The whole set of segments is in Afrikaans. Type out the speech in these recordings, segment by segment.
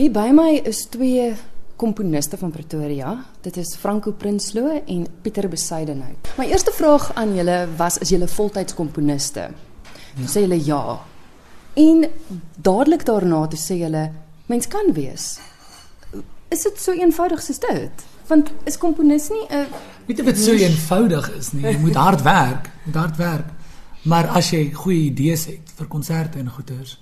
Hier by my is twee komponiste van Pretoria. Dit is Franco Prinsloo en Pieter Besuidenhout. My eerste vraag aan julle was is julle voltyds komponiste? Ja. Sê julle ja. En dadelik daarna toe sê julle mens kan wees. Is dit so eenvoudig soos dit? Want is komponis nie 'n Weet jy wat so eenvoudig is nie. Jy moet hard werk, moet hard werk. Maar as jy goeie idees het vir konserte en goeters,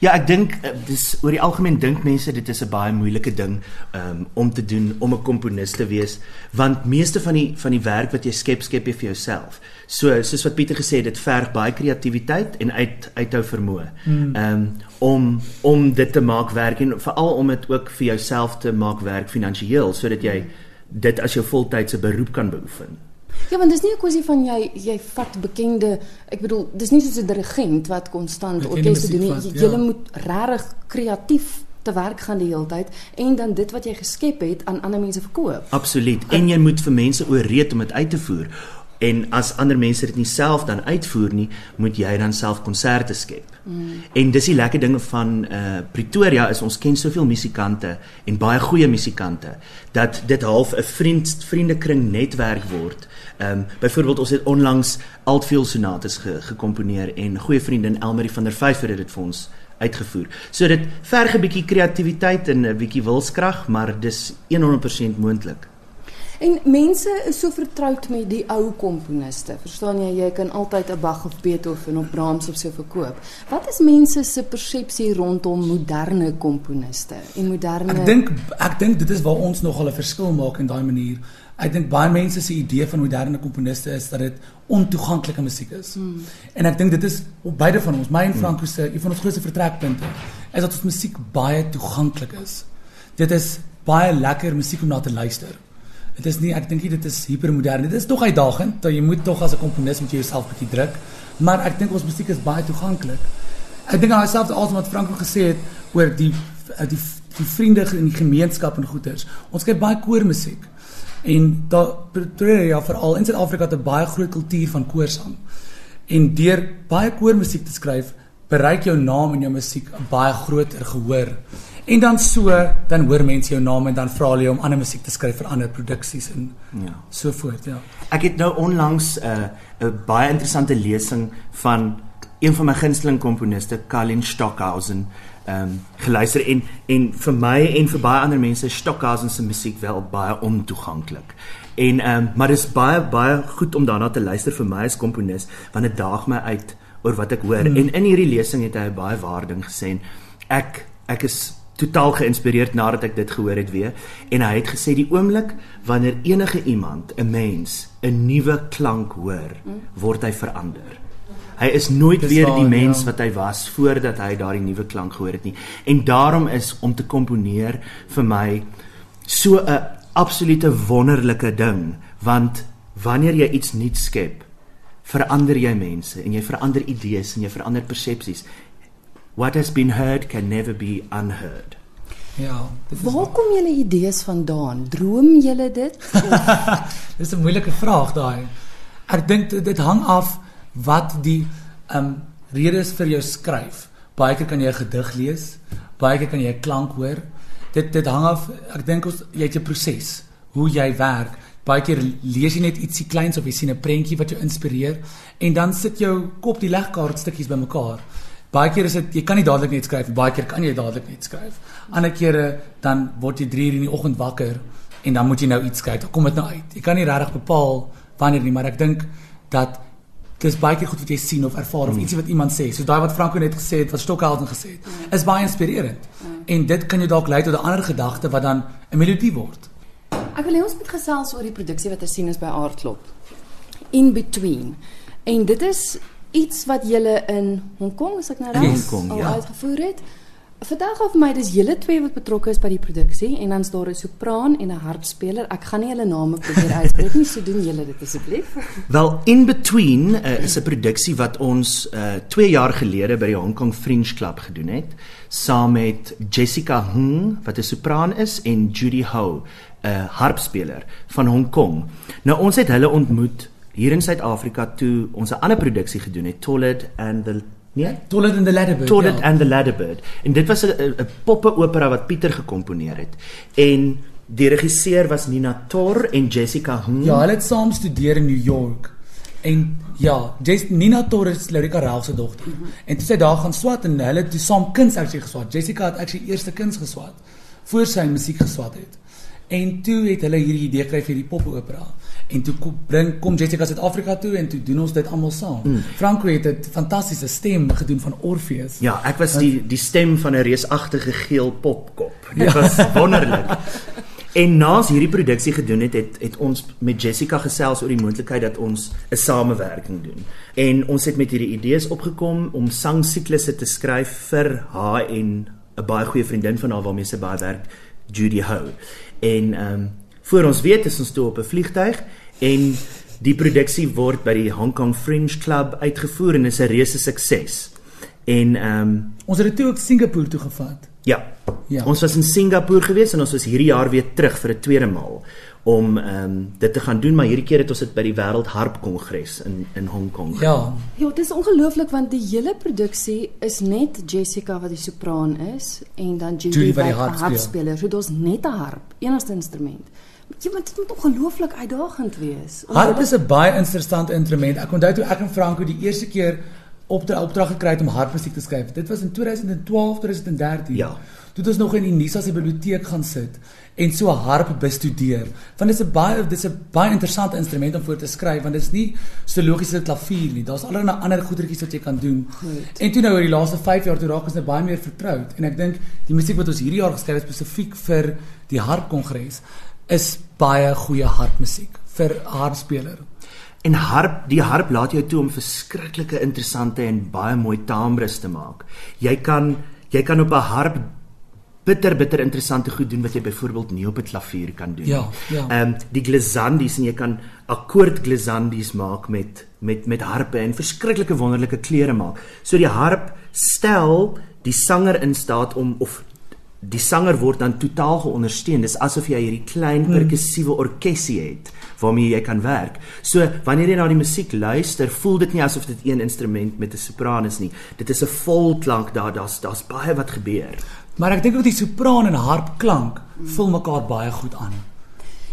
Ja, ek dink eh, dis oor die algemeen dink mense dit is 'n baie moeilike ding um, om te doen om 'n komponis te wees want meeste van die van die werk wat jy skep skep jy vir jouself. So soos wat Pieter gesê het, dit verg baie kreatiwiteit en uit uithou vermoë. Hmm. Ehm um, om om dit te maak werk en veral om dit ook vir jouself te maak werk finansiëel sodat jy dit as jou voltydse beroep kan beoefen. Ja, want dis nie 'n kwessie van jy jy vat bekende, ek bedoel, dis nie soos 'n dirigent wat konstant orkeste doen nie. Jy, ja. jy moet regtig kreatief te werk gaan die hele tyd en dan dit wat jy geskep het aan ander mense verkoop. Absoluut. En jy moet vir mense ooreed om dit uit te voer. En as ander mense dit nie self dan uitvoer nie, moet jy dan self konserte skep. Mm. En dis die lekker dinge van uh Pretoria is ons ken soveel musikante en baie goeie musikante dat dit half 'n vriend vriendekring netwerk word. Ehm um, byvoorbeeld ons het onlangs Altfield sonates ge, gekomponeer en goeie vriendin Elmarie van der Vyver het dit vir ons uitgevoer. So dit verg 'n bietjie kreatiwiteit en 'n bietjie wilskrag, maar dis 100% moontlik. En mense is so vertroud met die ou komponiste. Verstaan jy, jy kan altyd 'n Bach of Beethoven of Brahms of so verkoop. Wat is mense se persepsie rondom moderne komponiste en moderne Ek dink ek dink dit is waar ons nogal 'n verskil maak in daai manier. Ek dink baie mense se idee van moderne komponiste is dat dit ontoeganklike musiek is. Hmm. En ek dink dit is op beide van ons, my en Franco se, een van ons grootste vertrekpunte, is dat ons musiek baie toeganklik is. Dit is baie lekker musiek om na te luister. Dit is nie ek dink dit is hipermodern. Dit is tog uitdagend dat jy moet tog as 'n komponis met jouself bietjie druk, maar ek dink ons musiek is baie toeganklik. Ek dink aan myself alsoos wat Franco gesê het oor die die die vriende in die gemeenskap en goeters. Ons kyk baie koormusiek. En daar Pretoria veral in Suid-Afrika het 'n baie groot kultuur van koorsang. En deur baie koormusiek te skryf, bereik jou naam en jou musiek 'n baie groter gehoor. En dan so, dan hoor mense jou naam en dan vra hulle om ander musiek te skryf vir ander produksies en ja, so voort, ja. Ek het nou onlangs 'n uh, 'n baie interessante lesing van een van my gunsteling komponiste, Colin Stockhausen, ehm um, geluister en en vir my en vir baie ander mense Stockhausen se musiek wel baie ontoeganklik. En ehm um, maar dit is baie baie goed om daarna te luister vir my as komponis want dit daag my uit oor wat ek hoor. Hmm. En in hierdie lesing het hy baie waarding gesê en ek ek is totaal geïnspireerd nadat ek dit gehoor het weer en hy het gesê die oomblik wanneer enige iemand 'n mens 'n nuwe klank hoor word hy verander hy is nooit weer die mens ja. wat hy was voordat hy daardie nuwe klank gehoor het nie en daarom is om te komponeer vir my so 'n absolute wonderlike ding want wanneer jy iets nuuts skep verander jy mense en jy verander idees en jy verander persepsies What has been heard can never be unheard. Ja, Waar kom julle idees vandaan? Droom julle dit? Dis 'n moeilike vraag daai. Ek dink dit hang af wat die ehm um, redes vir jou skryf. Baie keer kan jy 'n gedig lees, baie keer kan jy 'n klank hoor. Dit dit hang af, ek dink ons jy het 'n proses hoe jy werk. Baie keer lees jy net ietsie kleins of jy sien 'n prentjie wat jou inspireer en dan sit jou kop die legkaart stukkies bymekaar. Baie keer is dit jy kan nie dadelik net skryf baie keer kan jy dadelik net skryf. Ander kere dan word jy 3 uur in die oggend wakker en dan moet jy nou iets skryf. Kom dit nou uit. Jy kan nie regtig bepaal wanneer nie, maar ek dink dat dis baie keer goed wat jy sien of ervaar of mm. ietsie wat iemand sê. So daai wat Franco net gesê het, wat Stockhausen gesê het, mm. is baie inspirerend. Mm. En dit kan jou dalk lei tot 'n ander gedagte wat dan 'n melodie word. Ek wil hê ons moet gesels oor die produksie wat ons sien is by Aardklop. In between. En dit is iets wat julle in Hong Kong, as ek nou reg is, al ja. uitgevoer het. Vertel gou vir my, dis julle twee wat betrokke is by die produksie en dan's daar 'n sopraan en 'n harpspeler. Ek gaan nie hulle name probeer uitspreek nie, so doen julle dit asseblief. Wel, In Between uh, is 'n produksie wat ons 2 uh, jaar gelede by die Hong Kong Fringe Club gedoen het, saam met Jessica Hung wat 'n sopraan is en Judy Ho, 'n harpspeler van Hong Kong. Nou ons het hulle ontmoet hier in Suid-Afrika toe ons 'n ander produksie gedoen het, Tolled and the Nee, Toilet in the Ladderbird. Toilet ja. and the Ladderbird. En dit was 'n 'n poppe-opera wat Pieter gekomponeer het. En die regisseur was Nina Tor en Jessica Hung. Ja, hulle het saam studeer in New York. En ja, Jess, Nina Torres, Lorika Ralph se dogter. Mm -hmm. En toe sy daar gaan swat en hulle het toe saam kuns actually geswat. Jessica het actually eerste kuns geswat voor sy musiek geswat het. En toe het hulle hierdie idee gekry vir die popopera. En toe kom bring kom Jessica Suid-Afrika toe en toe doen ons dit almal saam. Mm. Franco het 'n fantastiese stem gedoen van Orpheus. Ja, ek was die die stem van 'n reusagtige geel popkop. Dit was wonderlik. En naas hierdie produksie gedoen het, het het ons met Jessica gesels oor die moontlikheid dat ons 'n samewerking doen. En ons het met hierdie idees opgekom om sangsiklusse te skryf vir haar en 'n baie goeie vriendin van haar waarmee sy baie werk, Judy Ho. En ehm um, voor ons weet is ons toe op 'n vliegtyg en die produksie word by die Hong Kong Fringe Club uitgevoer en is 'n reuse sukses. En ehm um, Ons het dit toe ook Singapore toe gevat. Ja. Ja. Ons was in Singapore gewees en ons was hierdie jaar weer terug vir 'n tweede maal om ehm um, dit te gaan doen, maar hierdie keer het ons dit by die Wêreld Harp Kongres in in Hong Kong. Ja. Ja, dit is ongelooflik want die hele produksie is net Jessica wat die sopraan is en dan Judy, Judy wat die wat harp harpspeler. So daar's net 'n harp, enigste instrument. Ja, maar dit moet ongelooflik uitdagend wees. Harp dit- is 'n baie interessante instrument. Ek onthou toe ek en Franco die eerste keer op die opdrag gekry het om harpmusiek te skryf. Dit was in 2012, 2013. Ja. Toe het ons nog in die Nisa se biblioteek gaan sit en so harp bestudeer. Want dit is 'n baie dit is 'n baie interessante instrument om voor te skryf want dit is nie so logies as 'n klavier nie. Daar's allerlei ander goedertjies wat jy kan doen. Goed. En toe nou oor die laaste 5 jaar toe raak ons net baie meer vertroud en ek dink die musiek wat ons hierdie jaar geskryf het spesifiek vir die harpkongres is baie goeie harpmusiek vir harpspeler. En harp, die harp laat jou toe om verskriklike interessante en baie mooi timbres te maak. Jy kan jy kan op 'n harp bitter bitter interessante goed doen wat jy byvoorbeeld nie op 'n klavier kan doen. Ja, ja. Ehm um, die glissandis en jy kan akkoord glissandis maak met met met harpe en verskriklike wonderlike kleure maak. So die harp stel die sanger in staat om of die sanger word dan totaal geondersteun. Dis asof jy hierdie klein perkussiewe orkesie het waarmee jy kan werk. So wanneer jy na die musiek luister, voel dit nie asof dit een instrument met 'n sopran is nie. Dit is 'n volklank daar, daar's daar's baie wat gebeur. Maar ek dink ook die sopraan en harpklank vul mekaar baie goed aan.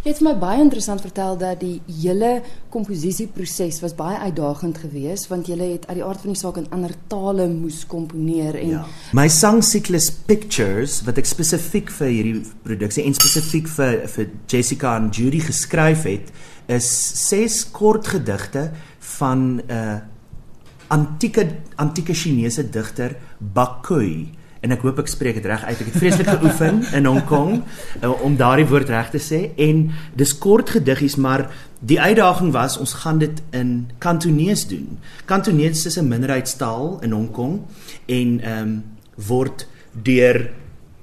Jy het my baie interessant vertel dat die hele komposisieproses was baie uitdagend geweest want jy het uit die aard van die saak in ander tale moes komponeer en Ja. My sangsiklus Pictures wat ek spesifiek vir hierdie produksie en spesifiek vir vir Jessica en Judy geskryf het, is ses kort gedigte van 'n uh, antieke antieke Chinese digter Bakui en ek hoop ek spreek dit reg uit. Ek het vreeslik geoefen in Hong Kong uh, om daardie woord reg te sê en dis kort gediggies maar die uitdaging was ons gaan dit in Kantonees doen. Kantonees is 'n minderheidstaal in Hong Kong en ehm um, word deur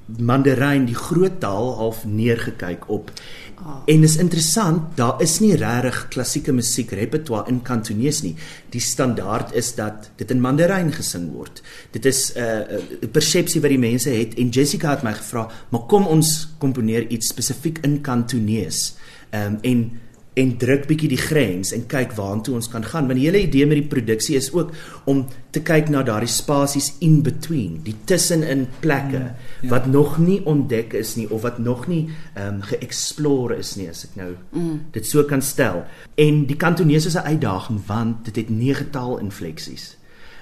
Mandarijn die groot taal half neergekyk op. Ah. En is interessant, daar is nie regtig klassieke musiek repertoire in Kantonees nie. Die standaard is dat dit in Mandarijn gesing word. Dit is 'n uh, 'n persepsie wat die mense het en Jessica het my gevra, "Maar kom ons komponeer iets spesifiek in Kantonees." Ehm um, en en druk bietjie die grens en kyk waartoe ons kan gaan want die hele idee met die produksie is ook om te kyk na daardie spasies in between die tussenin plekke mm, ja. wat nog nie ontdek is nie of wat nog nie ehm um, geëxplore is nie as ek nou mm. dit so kan stel en die kantonese is 'n uitdaging want dit het nege taalinfleksies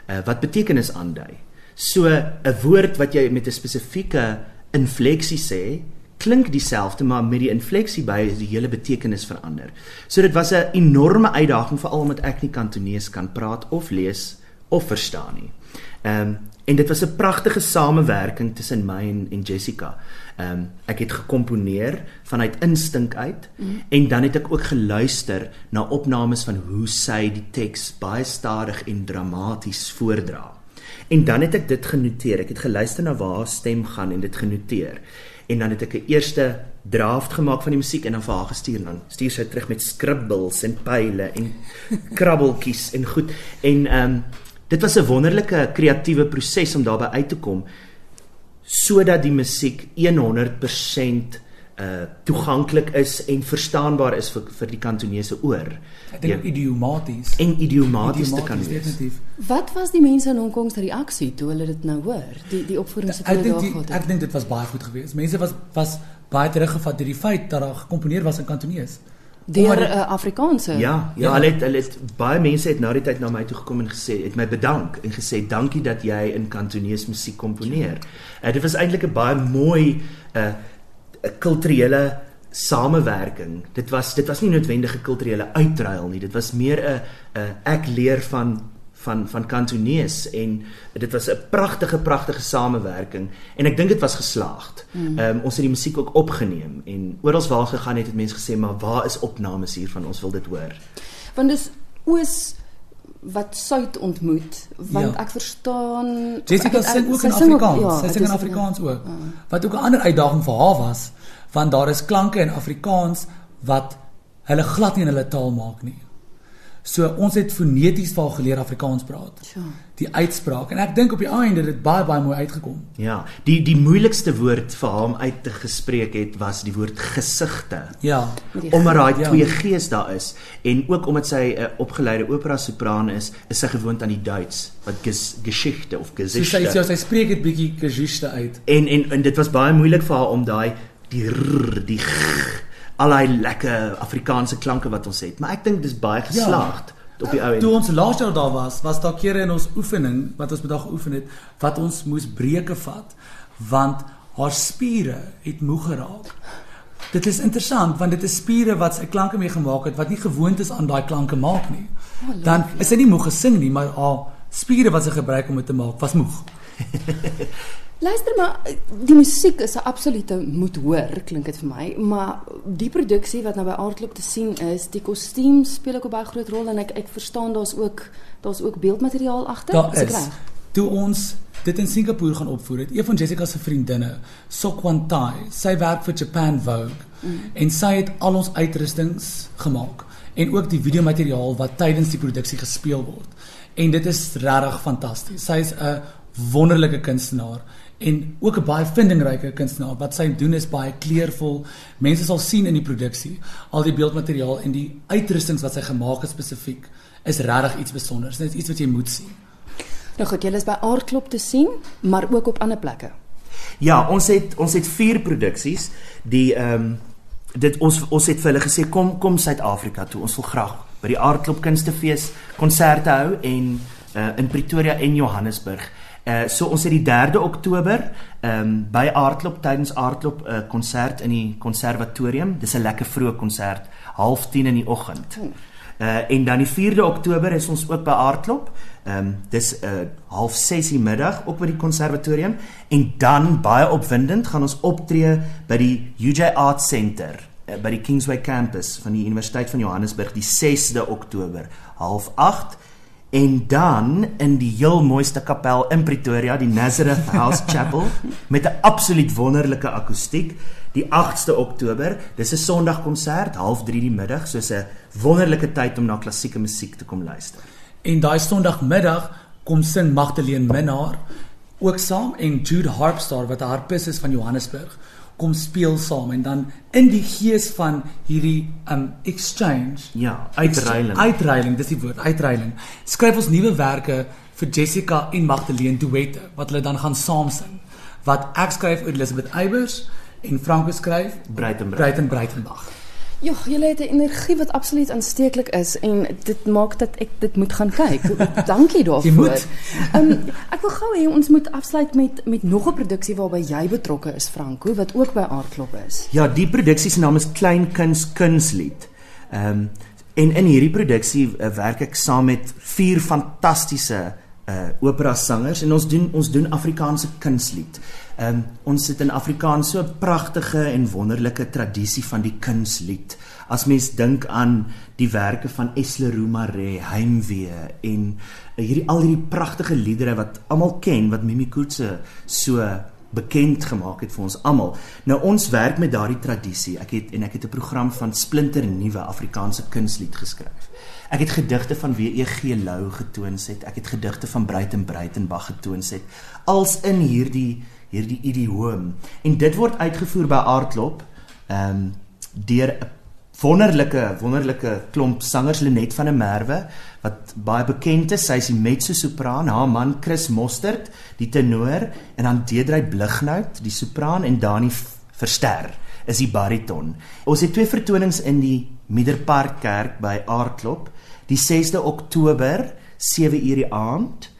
uh, wat betekenis aandui so 'n woord wat jy met 'n spesifieke infleksie sê klink dieselfde maar met die infleksie by is die hele betekenis verander. So dit was 'n enorme uitdaging veral omdat ek nie Kantonees kan praat of lees of verstaan nie. Ehm um, en dit was 'n pragtige samewerking tussen my en, en Jessica. Ehm um, ek het gekomponeer vanuit instink uit mm. en dan het ek ook geluister na opnames van hoe sy die teks baie stadig en dramaties voordra. En dan het ek dit genoteer. Ek het geluister na waar haar stem gaan en dit genoteer en dan het ek 'n eerste draft gemaak van die musiek en dan vir haar gestuur dan stuur sy terug met scribbles en pile en krabbeltjies en goed. En ehm um, dit was 'n wonderlike kreatiewe proses om daarby uit te kom sodat die musiek 100% uh toeganklik is en verstaanbaar is vir vir die kantonese oor. Ek dink Ja. idiomaties. En idiomaties te kan wees. Definitief. Wat was die mense in Hong Kong se reaksie toe hulle dit nou hoor? Die die opvoerings wat Ek hulle daar gehad ek het. dink dit was baie goed geweest. Mense was was baie teruggevat deur die feit dat daar gekomponeer was in Kantonees. Deur uh, Afrikaanse. Ja, ja, Ja. hulle het hulle het baie mense het na die tyd na my toe gekom en gesê, het my bedank en gesê dankie dat jy in Kantonees musiek komponeer. Uh, dit was eintlik 'n baie mooi uh, 'n kulturele samewerking. Dit was dit was nie noodwendig 'n kulturele uitruil nie. Dit was meer 'n 'n ek leer van van van Kantonees en dit was 'n pragtige pragtige samewerking en ek dink dit was geslaagd. Ehm um, ons het die musiek ook opgeneem en oral waar gegaan het het mense gesê maar waar is opnames hiervan? Ons wil dit hoor. Want dis oos wat suid ontmoet, want Ja. ek verstaan Jessica ek het- sing ook sy in Afrikaans. ja, Sy sing in Afrikaans ook. Wat ook 'n ander uitdaging vir haar was, want daar is klanke in Afrikaans wat hulle glad nie in hulle taal maak nie. So ons het foneties vir haar geleer Afrikaans praat. Ja. Die uitspraak en ek dink op die einde het dit baie baie mooi uitgekom. Ja, die die moeilikste woord vir haar om uit te gespreek het was die woord gesigte. Ja. Omdat daai Ja. twee G's daar is en ook omdat sy 'n opgeleide opera sopraan is, is sy gewoond aan die Duits wat ges, Geschichte of So sy Gesichte. so sy spreek dit bietjie gesiste uit. En en en dit was baie moeilik vir haar om daai die rrr, die g, al daai lekker Afrikaanse klanke wat ons het, maar ek dink dis baie geslaagd ja. op die ou Toe end. ons laas jaar daar was, was daar kere in ons oefening wat ons met haar geoefen het, wat ons moes breuke vat want haar spiere het moeg geraak. Dit is interessant want dit is spiere wat sy klanke mee gemaak het wat nie gewoond is aan daai klanke maak nie. Dan is sy nie moeg gesing nie, maar haar spiere wat sy gebruik om dit te maak was moeg. Luister maar, die musiek is 'n absolute moet hoor, klink dit vir my, maar die produksie wat nou by Aardklop te sien is, die kostuum speel ook 'n baie groot rol en ek ek verstaan daar's ook daar's ook beeldmateriaal agter. Daar is. reg? Toe ons dit in Singapore gaan opvoer het, een van Jessica se vriendinne, Sokwan Tai, sy werk vir Japan Vogue mm. en sy het al ons uitrustings gemaak en ook die videomateriaal wat tydens die produksie gespeel word. En dit is regtig fantasties. Sy is 'n wonderlike kunstenaar en ook 'n baie vindingryke kunstenaar. Wat sy doen is baie kleurvol. Mense sal sien in die produksie al die beeldmateriaal en die uitrustings wat sy gemaak het spesifiek is regtig iets spesiaals. Dit is iets wat jy moet sien. Nou goed, julle is by Aardklop te sien, maar ook op ander plekke. Ja, ons het ons het vier produksies. Die ehm um, dit ons ons het vir hulle gesê kom kom Suid-Afrika toe. Ons wil graag by die Aardklop Kunstefees konserte hou en uh, in Pretoria en Johannesburg. Uh so ons het die 3de Oktober ehm um, by Aardklop tydens Aardklop 'n uh, konsert in die konservatorium. Dis 'n lekker vroeë konsert, 09:30 in die oggend. Uh en dan die 4de Oktober is ons ook by Aardklop. Ehm um, dis 'n uh, half 6 die middag ook by die konservatorium en dan baie opwindend gaan ons optree by die UJ Art Center uh, by die Kingsway campus van die Universiteit van Johannesburg die 6de Oktober half 8 en dan in die heel mooiste kapel in Pretoria die Nazareth House Chapel met 'n absoluut wonderlike akoestiek die 8ste Oktober. Dis 'n Sondagkonsert half 3 die middag soos 'n wonderlike tyd om na klassieke musiek te kom luister. En daai Sondagmiddag kom sing Magdalene Minnar ook saam en Jude Harpstar wat 'n harpis is van Johannesburg kom speel saam en dan in die gees van hierdie um exchange ja uitreiling. Uitreiling dis die woord uitreiling. Skryf ons nuwe werke vir Jessica en Magdalene duette wat hulle dan gaan saam sing wat ek skryf oor Elizabeth Eybers en Franco skryf Breitenberg. Breiten Breitenbach Joh, julle het 'n energie wat absoluut aansteeklik is en dit maak dat ek dit moet gaan kyk. Dankie daarvoor. Jy moet. Ehm um, ek wil gou hê ons moet afsluit met met nog 'n produksie waarby jy betrokke is, Franco, wat ook by Aardklop is. Ja, die produksie se naam is Klein Kuns Kunslied. Ehm um, en in hierdie produksie uh, werk ek saam met vier fantastiese uh opera sangers en ons doen ons doen Afrikaanse kunslied. Ehm um, ons het in Afrikaans so 'n pragtige en wonderlike tradisie van die kunslied. As mens dink aan die werke van Esleroe Maree, Heimwee en uh, hierdie al hierdie pragtige liedere wat almal ken wat Mimi Koetse so bekend gemaak het vir ons almal. Nou ons werk met daardie tradisie. Ek het en ek het 'n program van splinter nuwe Afrikaanse kunslied geskryf. Ek het gedigte van W.E.G. Lou getoon het. Ek het gedigte van Breiten Breitenbach getoon het. Als in hierdie hierdie idioom. En dit word uitgevoer by Aardklop ehm um, deur 'n wonderlike wonderlike klomp sangers Lenet van der Merwe wat baie bekend is. Sy is die mezzo-sopran, haar man Chris Mostert, die tenor en dan Deedrey Blignout, die sopran en Dani Verster is die bariton. Ons het twee vertonings in die Middelpark Kerk by Aardklop, die 6de Oktober 7 uur die aand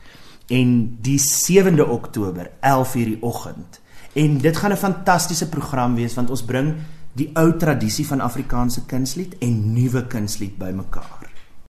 en die 7de Oktober 11 uur die oggend. En dit gaan 'n fantastiese program wees want ons bring die ou tradisie van Afrikaanse kunslied en nuwe kunslied bymekaar.